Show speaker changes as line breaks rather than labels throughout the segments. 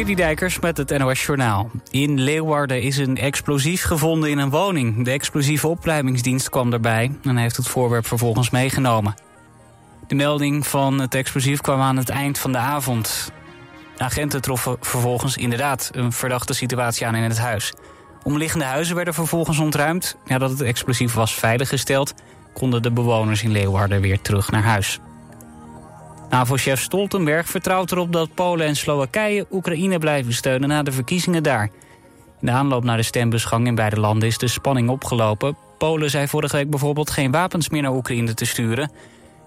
Citydijkers met het NOS Journaal. In Leeuwarden is een explosief gevonden in een woning. De explosieve opruimingsdienst kwam erbij en heeft het voorwerp vervolgens meegenomen. De melding van het explosief kwam aan het eind van de avond. agenten troffen vervolgens inderdaad een verdachte situatie aan in het huis. Omliggende huizen werden vervolgens ontruimd. Nadat het explosief was veiliggesteld, konden de bewoners in Leeuwarden weer terug naar huis. NAVO-chef Stoltenberg vertrouwt erop dat Polen en Slowakije Oekraïne blijven steunen na de verkiezingen daar. In de aanloop naar de stembusgang in beide landen is de spanning opgelopen. Polen zei vorige week bijvoorbeeld geen wapens meer naar Oekraïne te sturen.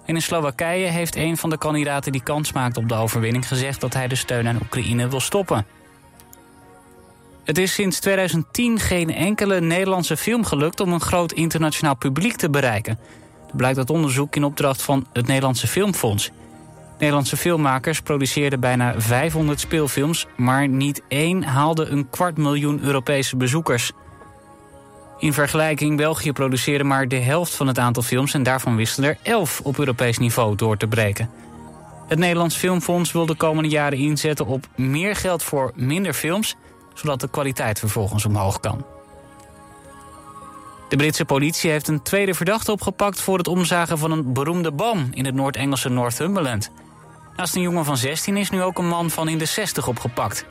En in Slowakije heeft een van de kandidaten die kans maakt op de overwinning gezegd dat hij de steun aan Oekraïne wil stoppen. Het is sinds 2010 geen enkele Nederlandse film gelukt om een groot internationaal publiek te bereiken. Dat blijkt uit onderzoek in opdracht van het Nederlandse Filmfonds. Nederlandse filmmakers produceerden bijna 500 speelfilms, maar niet één haalde een kwart miljoen Europese bezoekers. In vergelijking, België produceerde maar de helft van het aantal films en daarvan wisten er 11 op Europees niveau door te breken. Het Nederlands Filmfonds wil de komende jaren inzetten op meer geld voor minder films, zodat de kwaliteit vervolgens omhoog kan. De Britse politie heeft een tweede verdachte opgepakt voor het omzagen van een beroemde boom in het Noord-Engelse Northumberland. Naast een jongen van 16 is nu ook een man van in de 60 opgepakt.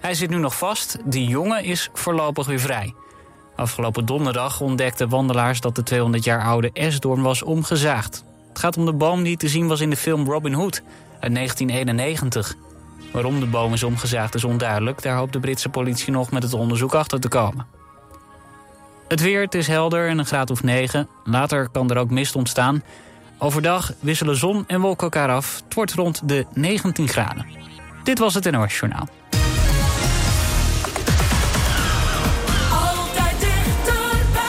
Hij zit nu nog vast, die jongen is voorlopig weer vrij. Afgelopen donderdag ontdekten wandelaars dat de 200 jaar oude esdoorn was omgezaagd. Het gaat om de boom die te zien was in de film Robin Hood uit 1991. Waarom de boom is omgezaagd is onduidelijk. Daar hoopt de Britse politie nog met het onderzoek achter te komen. Het weer, het is helder en een graad of 9. Later kan er ook mist ontstaan. Overdag wisselen zon en wolken elkaar af. Het wordt rond de 19 graden. Dit was het NOS Journaal.
Altijd dichterbij.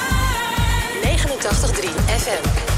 89.3 FM.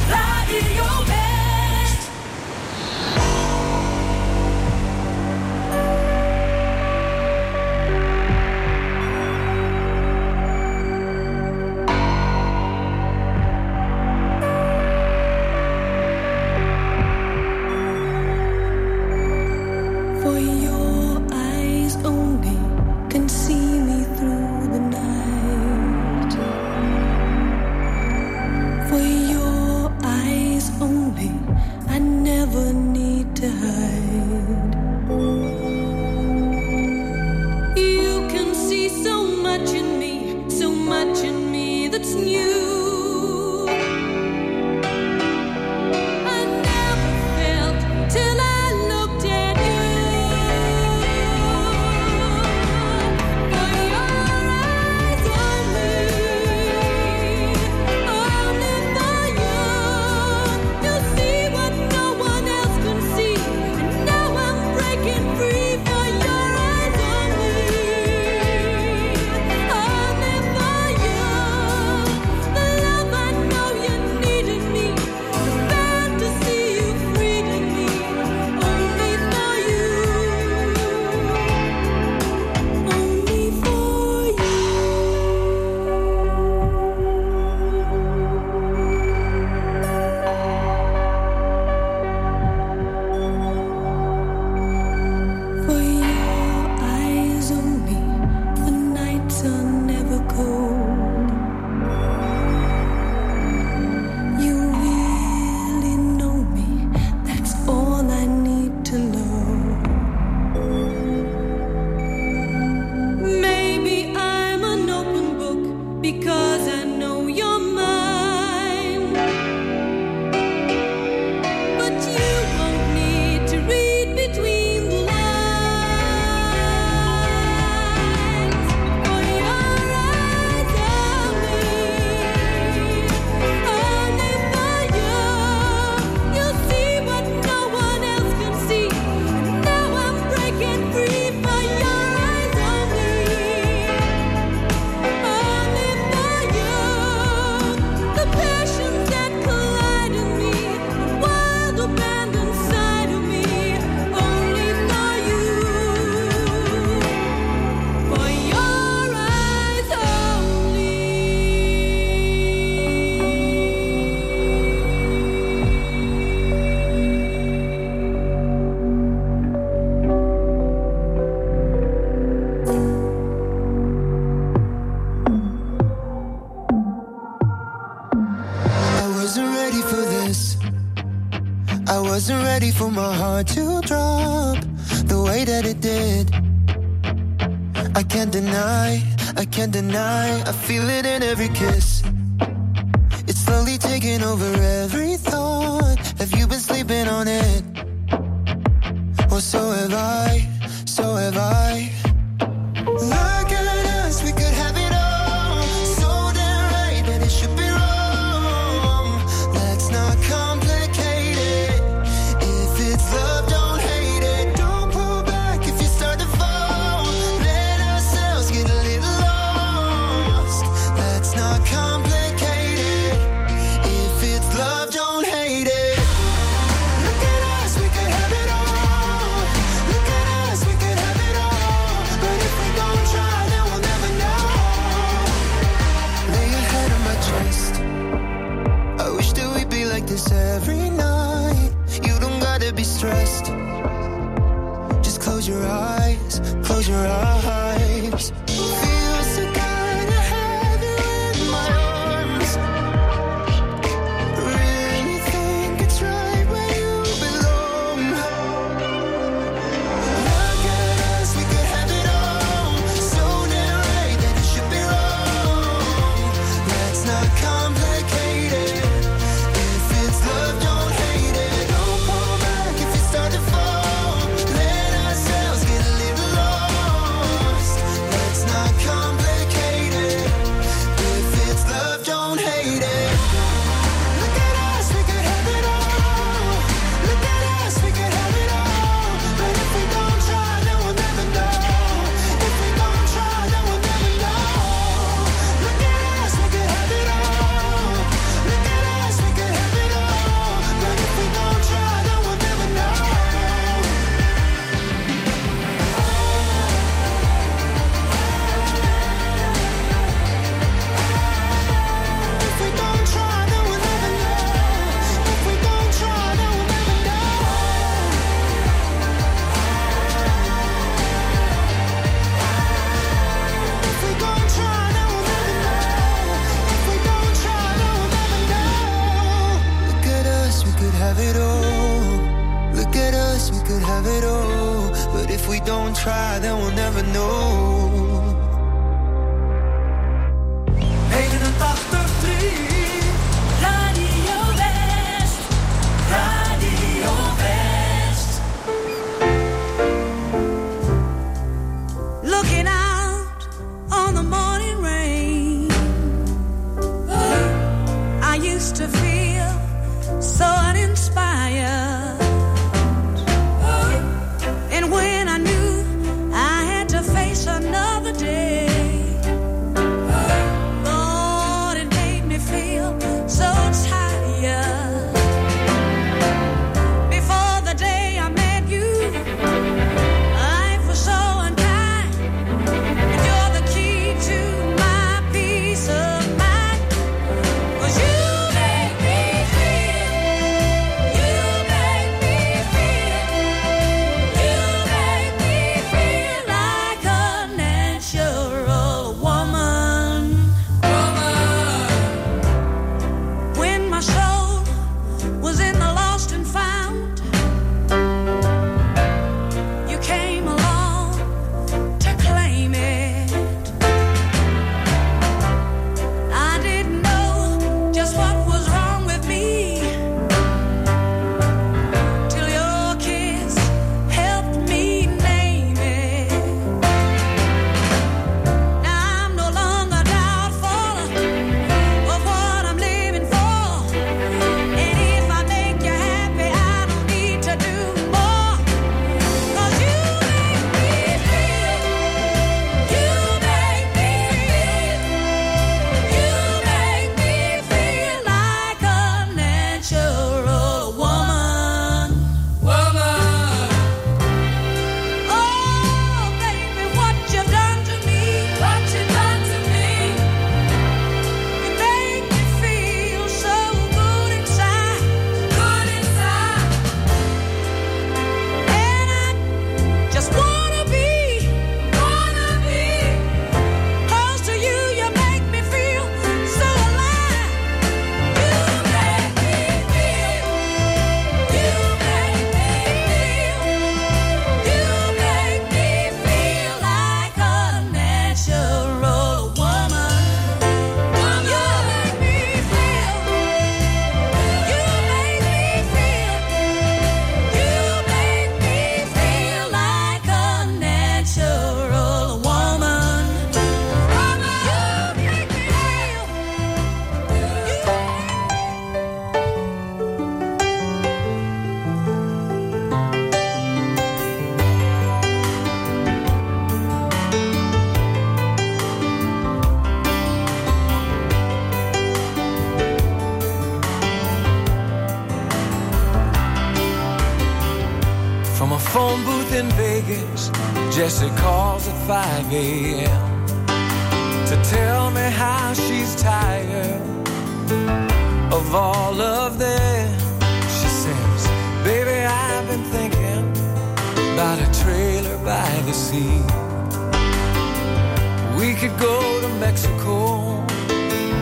We could
go to Mexico,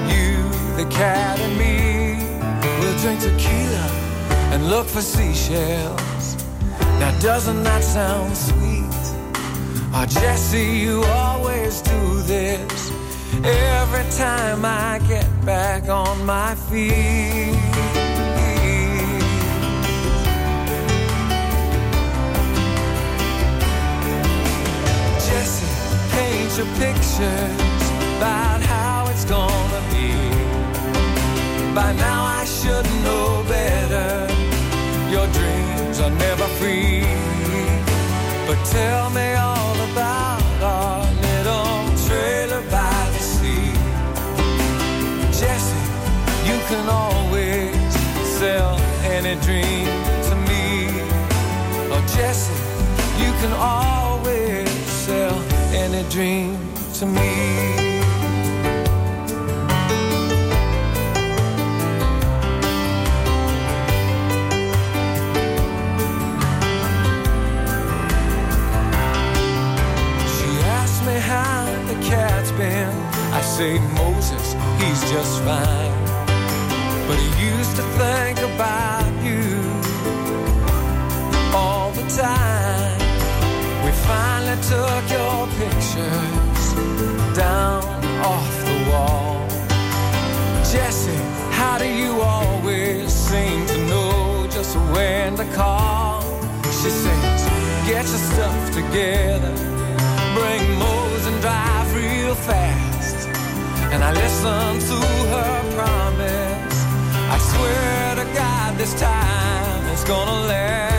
you, the cat, and me. We'll drink tequila and look for seashells. Now, doesn't that sound sweet? Oh, Jesse, you always do this every time I get back on my feet. Your pictures about how it's gonna be. By now I should know better. Your dreams are never free. But tell me all about our little trailer by the sea. Jesse, you can always sell any dream to me. Oh, Jesse, you can always dream to me. She asked me how the cat's been. I say, Moses, he's just fine. But he used to think about you all the time. Finally took your pictures down off the wall. Jesse, how do you always seem to know just when to call? She says, get your stuff together, bring Mose and drive real fast. And I listen to her promise. I swear to God, this time it's gonna last.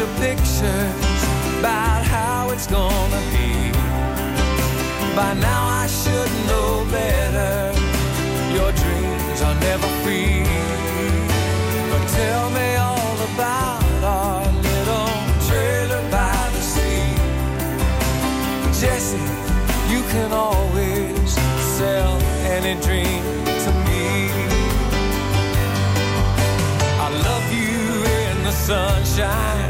Your pictures about how it's gonna be. By now I should know better. Your dreams are never free. But tell me all about our little trailer by the sea. Jesse, you can always sell any dream to me. I love you in the sunshine,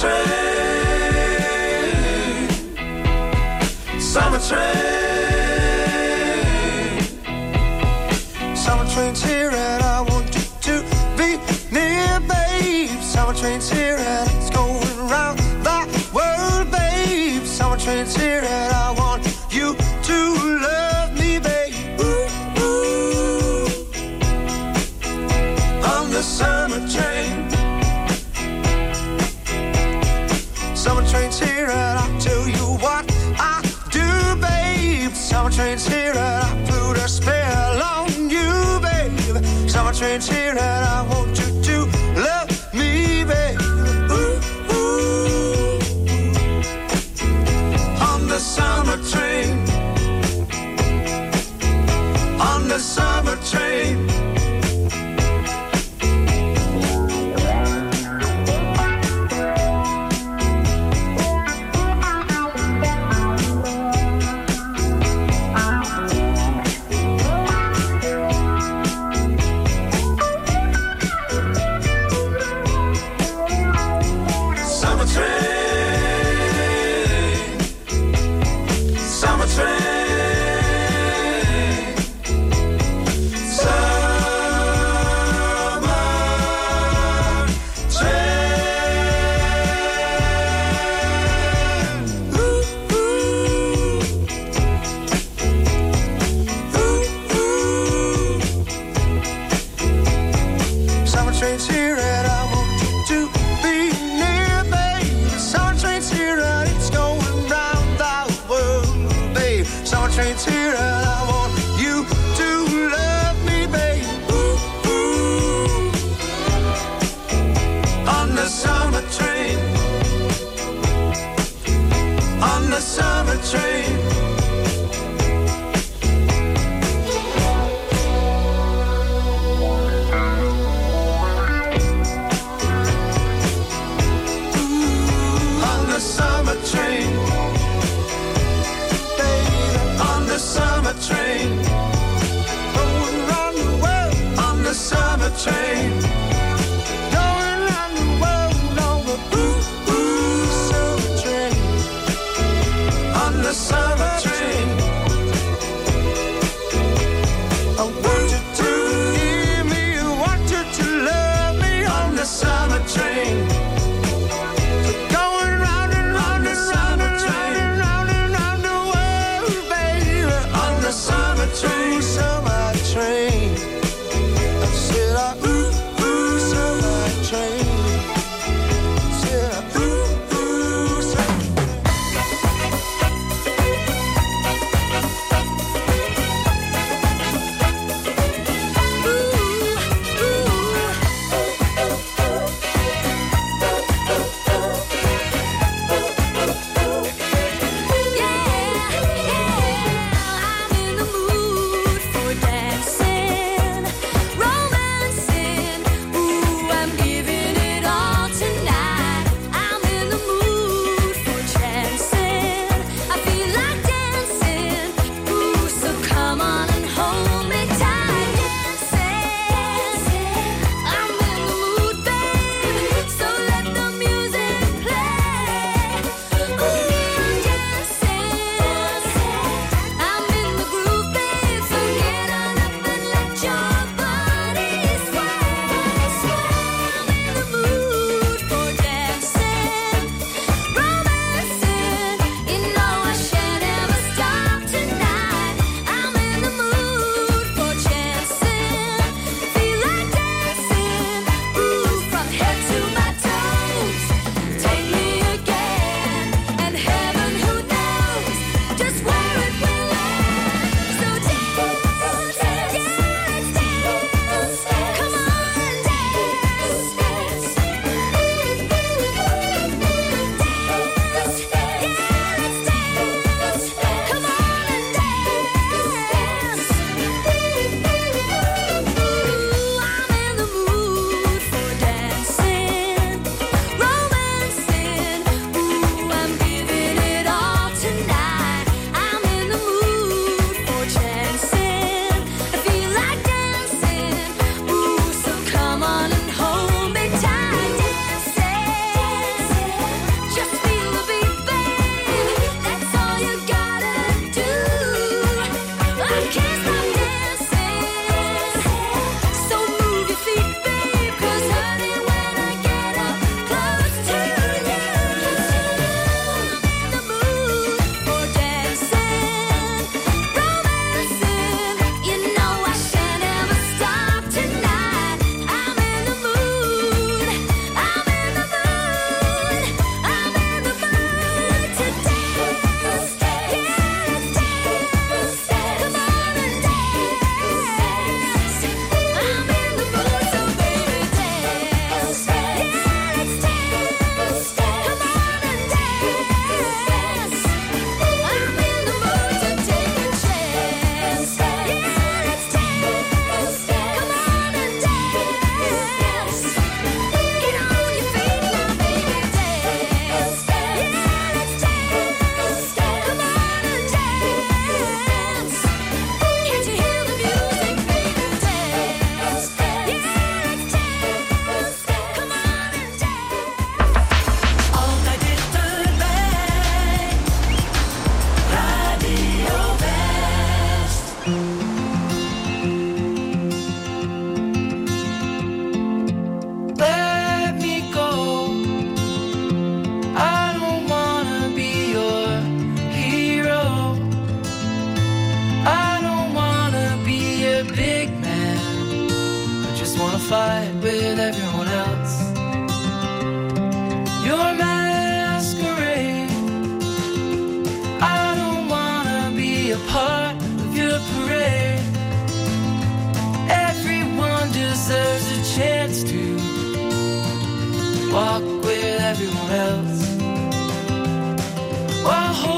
Train, summer train, summer train's here and I want you to be near, babe. Summer train's here and it's going around the world, babe. Summer train's here and I
everyone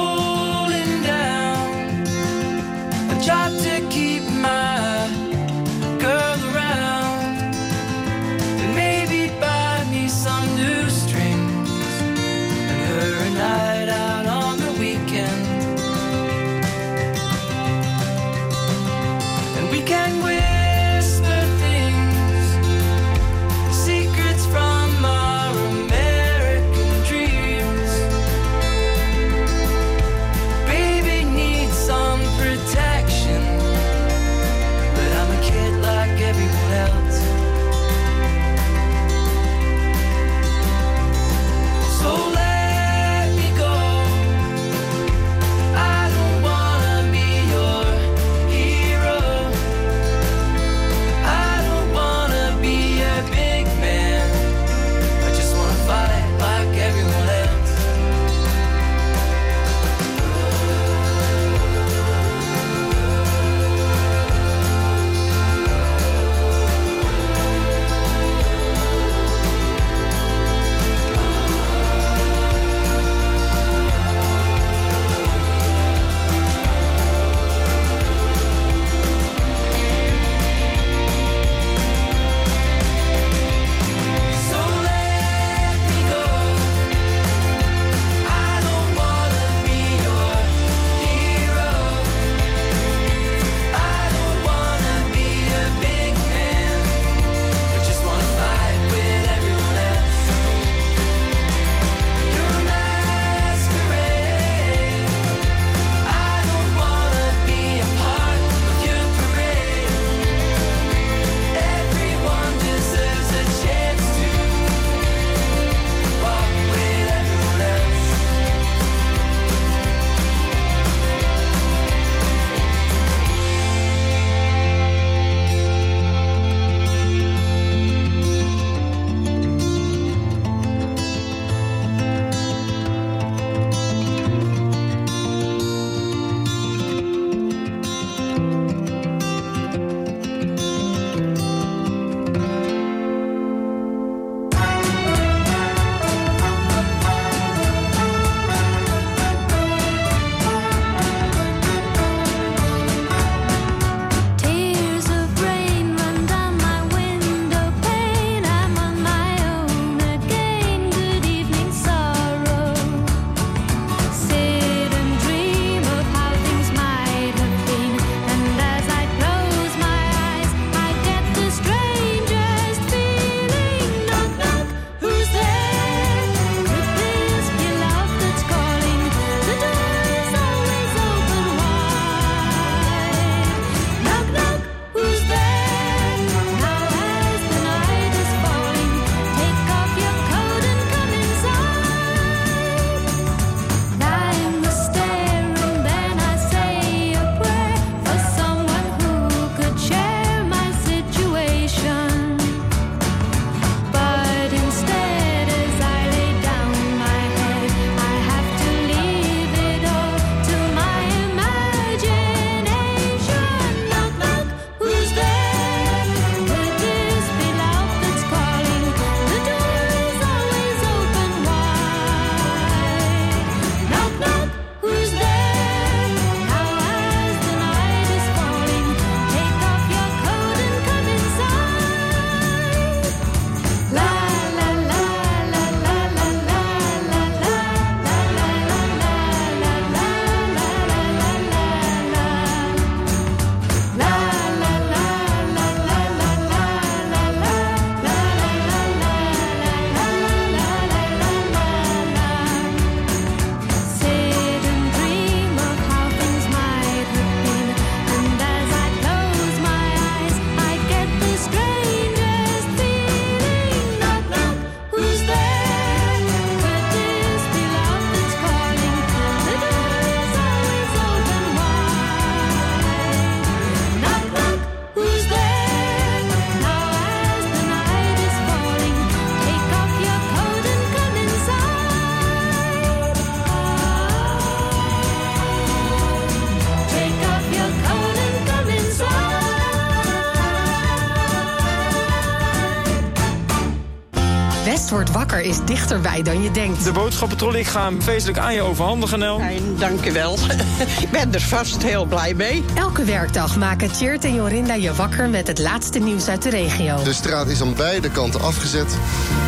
is dichterbij dan je denkt.
De boodschappentrolley, ik ga hem feestelijk aan je overhandigen, Nel.
Fijn, dank je wel. ik ben er vast heel blij mee.
Elke werkdag maken Tjeerd en Jorinda je wakker met het laatste nieuws uit de regio.
De straat is aan beide kanten afgezet.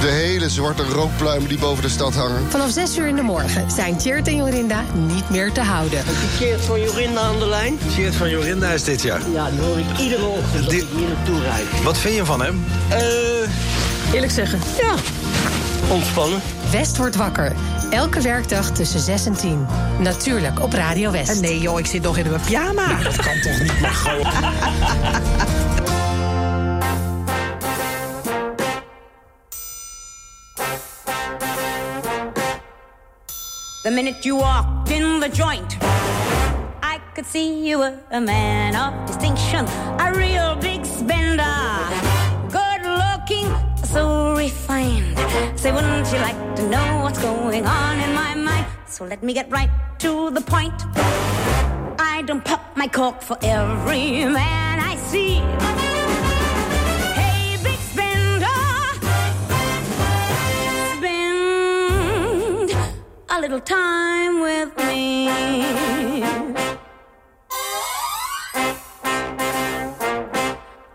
De hele zwarte rookpluimen die boven de stad hangen.
Vanaf 6 uur in de morgen zijn Tjeerd en Jorinda niet meer te houden.
Tjeerd van Jorinda aan de lijn.
Tjeerd van Jorinda is dit jaar.
Ja, die hoor ik iedere ochtend ik hier naartoe rijd.
Wat vind je van hem?
Eh, eerlijk zeggen, ja. Ontspannen.
West wordt wakker. Elke werkdag tussen 6 en 10. Natuurlijk op Radio West.
Nee joh, ik zit nog in mijn pyjama.
Nou, dat kan toch niet, Margot?
The minute you walked in the joint, I could see you were a man of distinction, a real big refined. Say, wouldn't you like to know what's going on in my mind? So let me get right to the point. I don't pop my cork for every man I see. Hey, big spender, spend a little time with me.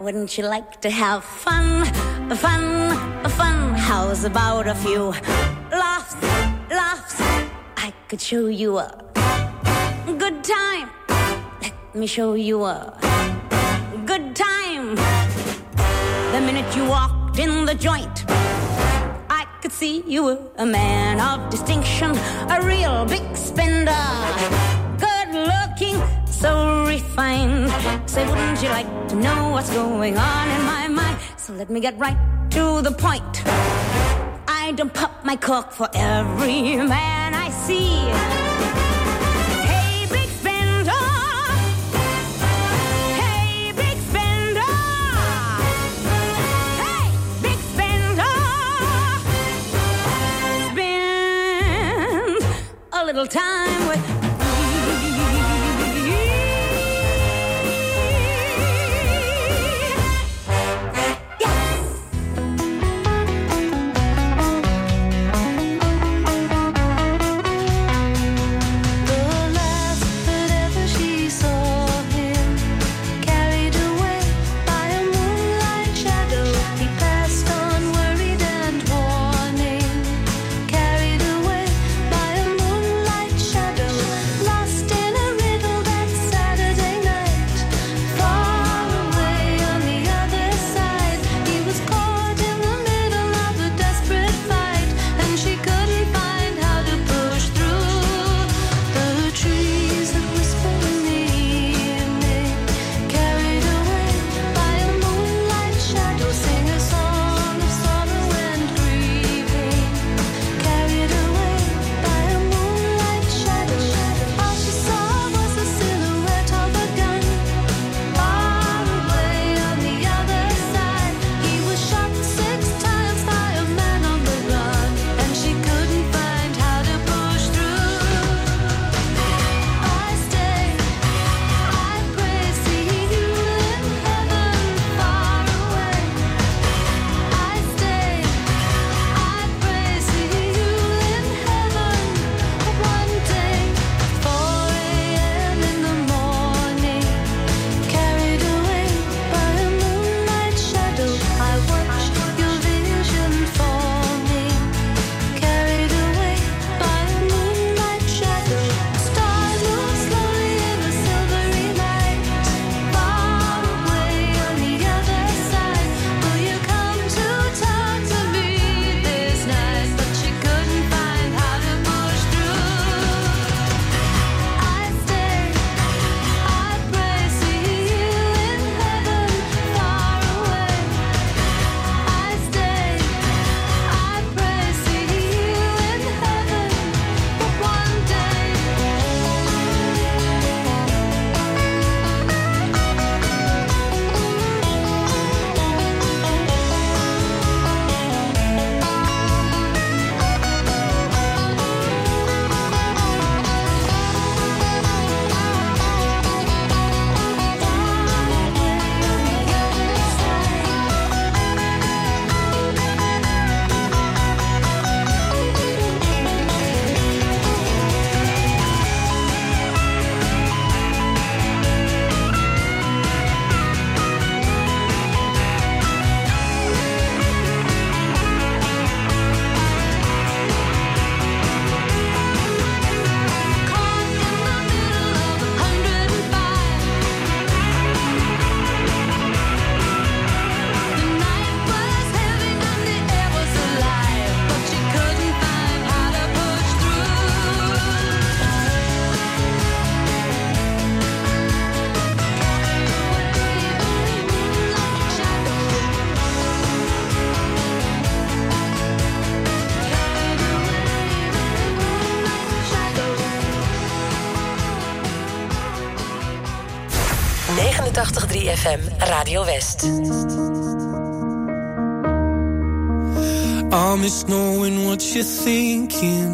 Wouldn't you like to have fun, fun, a fun? How's about a few laughs, laughs? I could show you a good time. Let me show you a good time. The minute you walked in the joint, I could see you were a man of distinction, a real big spender. Looking, so refined. Say, wouldn't you like to know what's going on in my mind? So let me get right to the point. I don't pop my cork for every man I see. Hey, big spender. Hey, big spender. Hey, big spender. Spend a little time with
89.3 FM Radio West.
I miss knowing what you're thinking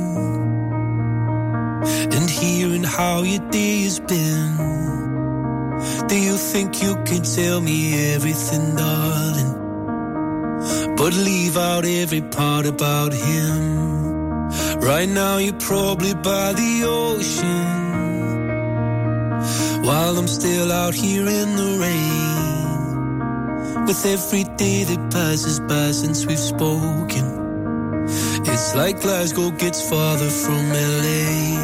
and hearing how your day has been. Do you think you can tell me everything, darling? But leave out every part about him. Right now, you're probably by the ocean. While I'm still out here in the rain. With every day that passes by since we've spoken. It's like Glasgow gets farther from LA.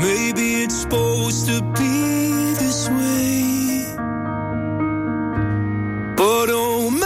Maybe it's supposed to be this way. But oh my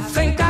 I
think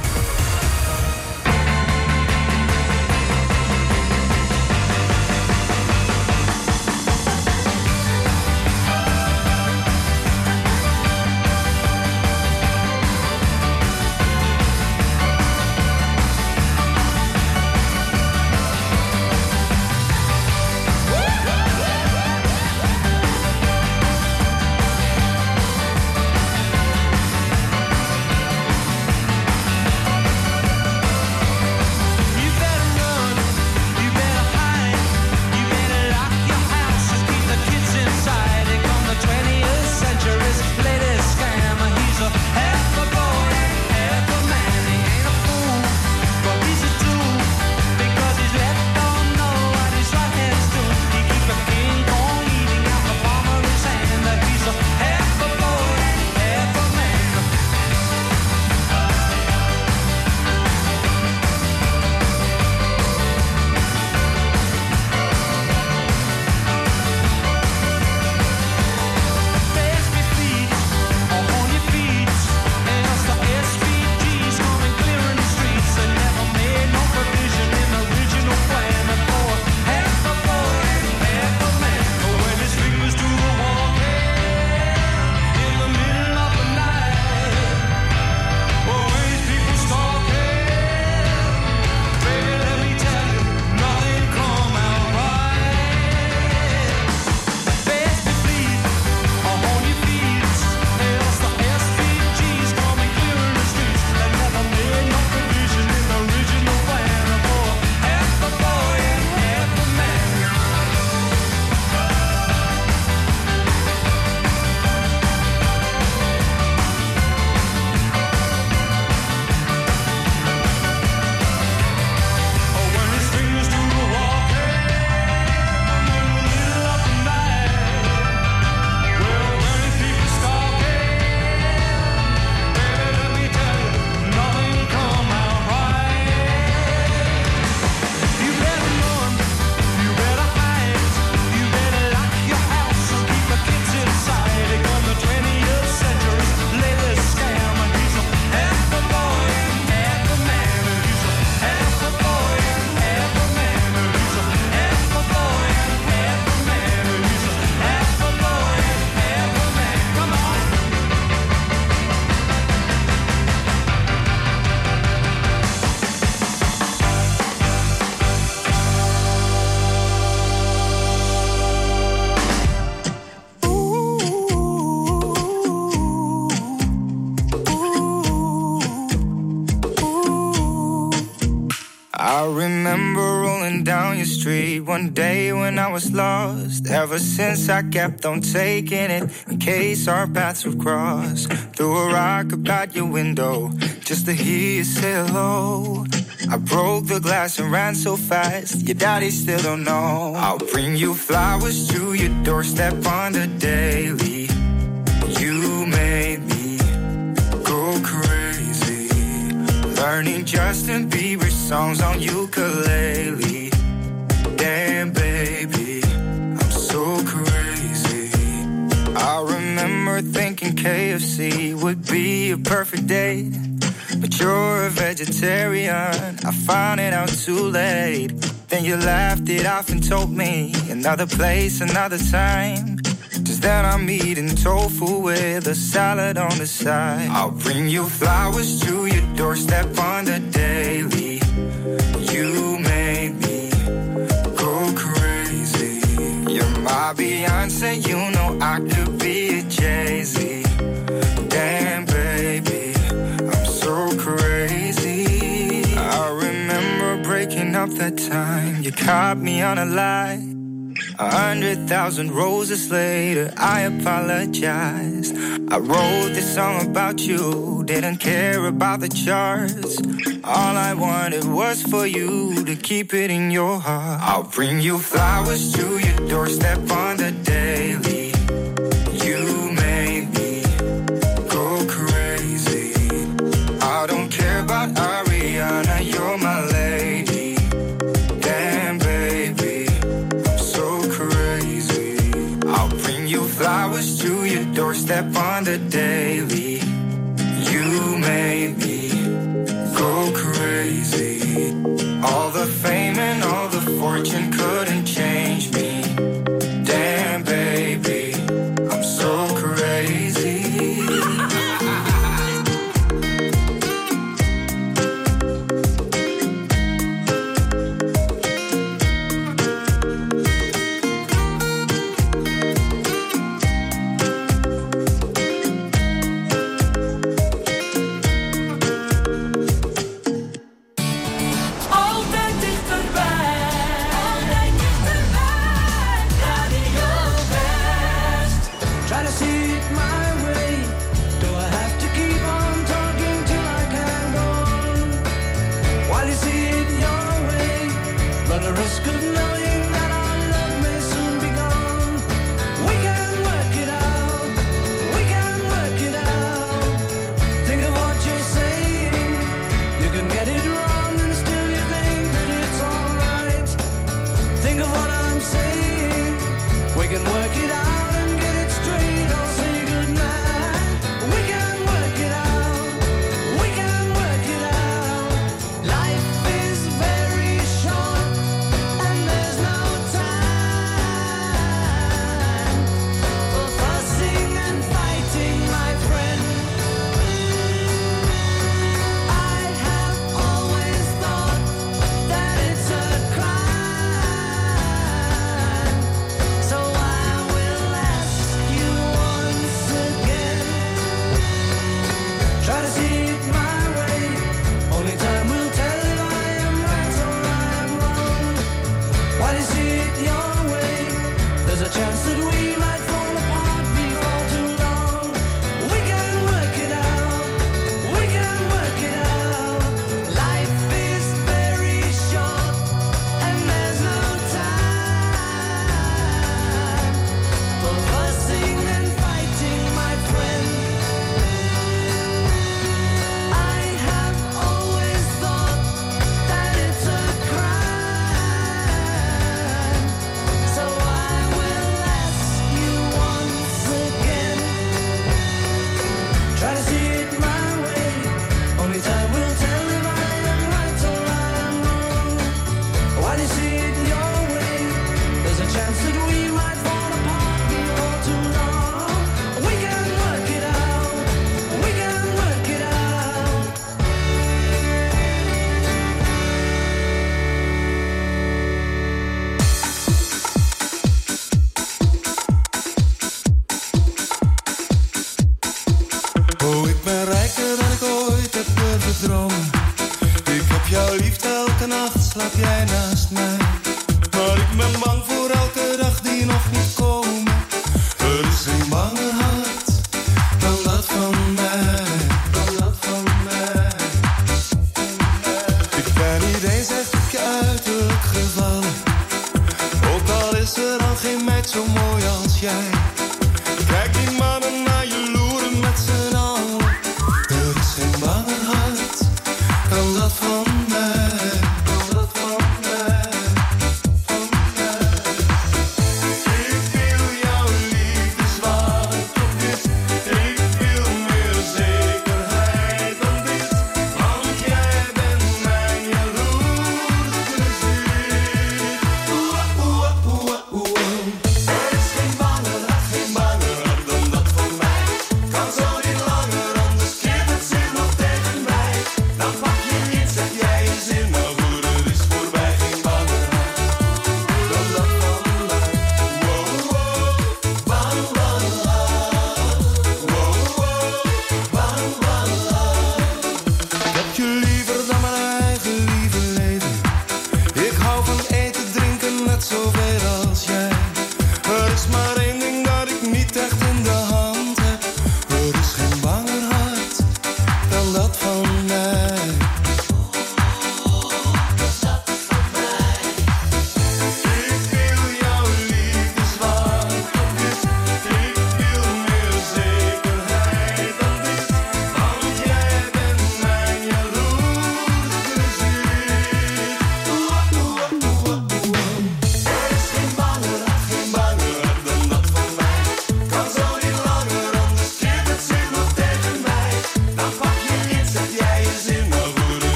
Was lost. Ever since I kept on taking it in case our paths would cross. Threw a rock about your window just to hear you say hello. I broke the glass and ran so fast, your daddy still don't know. I'll bring you flowers to your doorstep on the daily. You made me go crazy. Learning Justin Bieber songs on ukulele. Damn, thinking KFC would be a perfect date. But you're a vegetarian. I found it out too late. Then you laughed it off and told me another place, another time. Just then I'm eating tofu with a salad on the side. I'll bring you flowers to your doorstep on the daily. You made me go crazy. You're my Beyonce, you know I could be Z. Damn, baby, I'm so crazy. I remember breaking up that time. You caught me on a lie. A hundred thousand roses later, I apologize. I wrote this song about you, didn't care about the charts. All I wanted was for you to keep it in your heart. I'll bring you flowers to your doorstep on the daily. But Ariana, you're my lady. Damn, baby, I'm so crazy. I'll bring you
flowers to your doorstep on the daily. You made me go crazy. All the fame and all the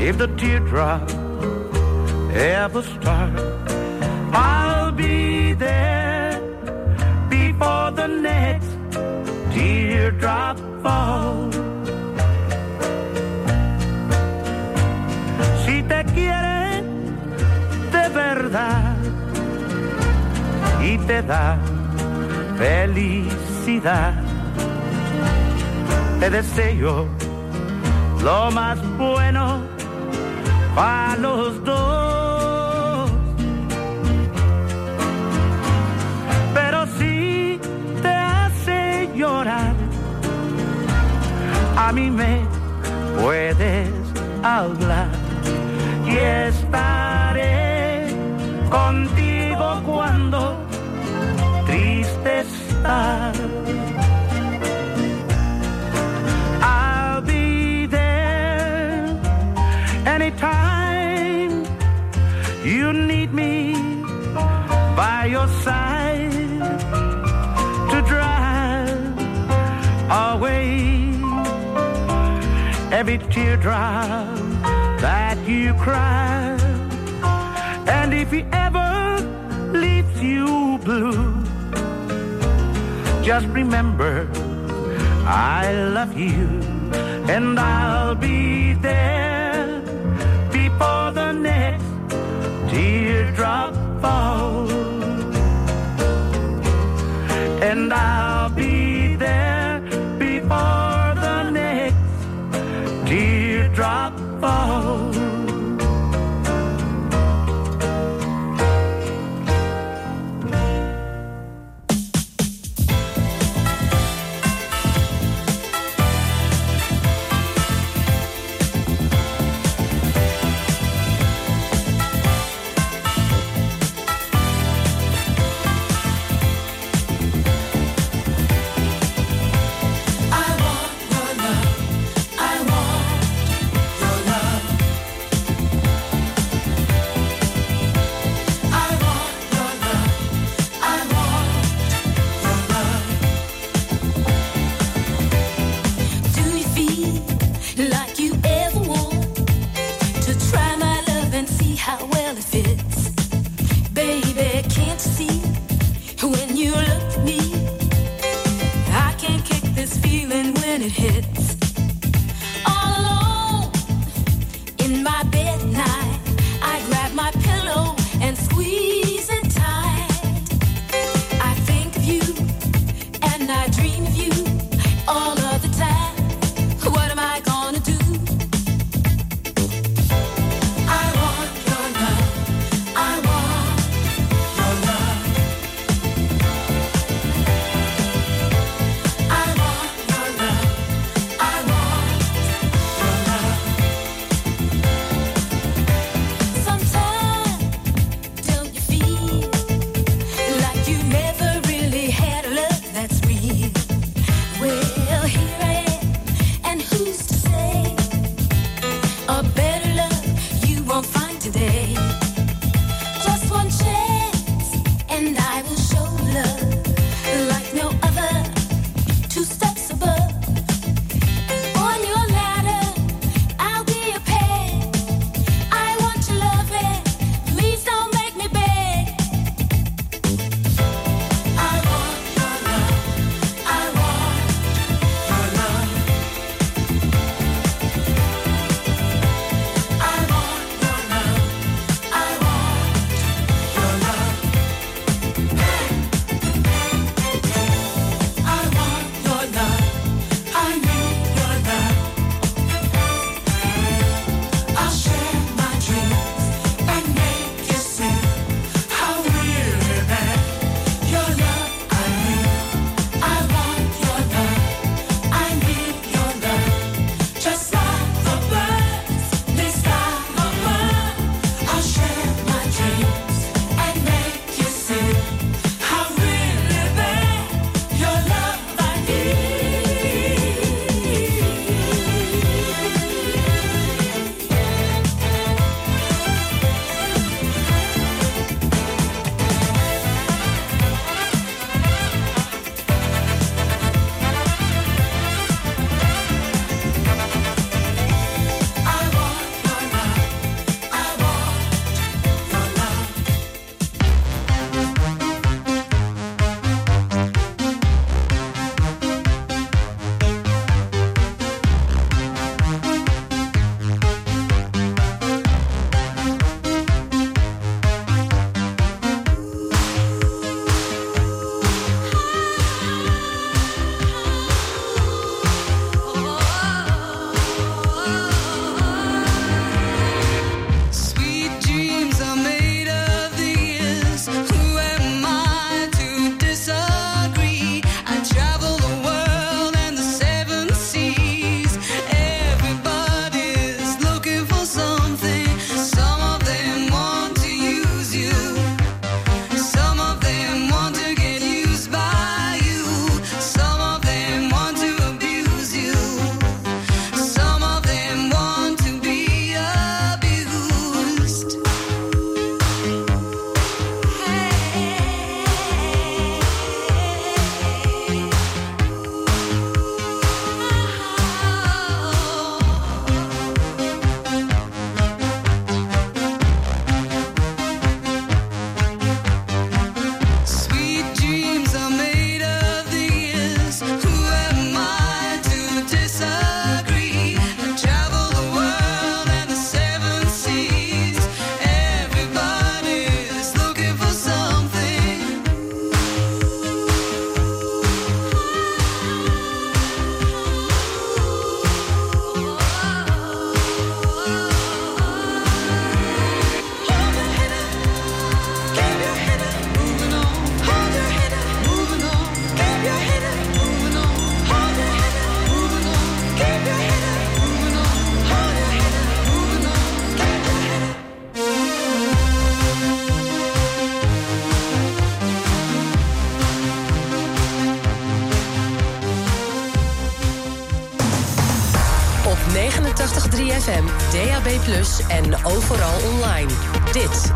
if
the teardrop ever start, I'll be there before the next teardrop falls. Si te quiere de verdad y te da felicidad, te deseo lo más bueno para los dos. Pero si te hace llorar, a mí me puedes hablar y estaré contigo cuando triste estás. Your side to drive away every teardrop that you cry. And if he ever leaves you blue, just remember I love you and I'll be there before the next teardrop falls. And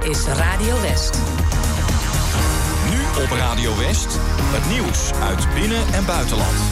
is Radio West.
Nu op Radio West. Het nieuws uit binnen- en buitenland.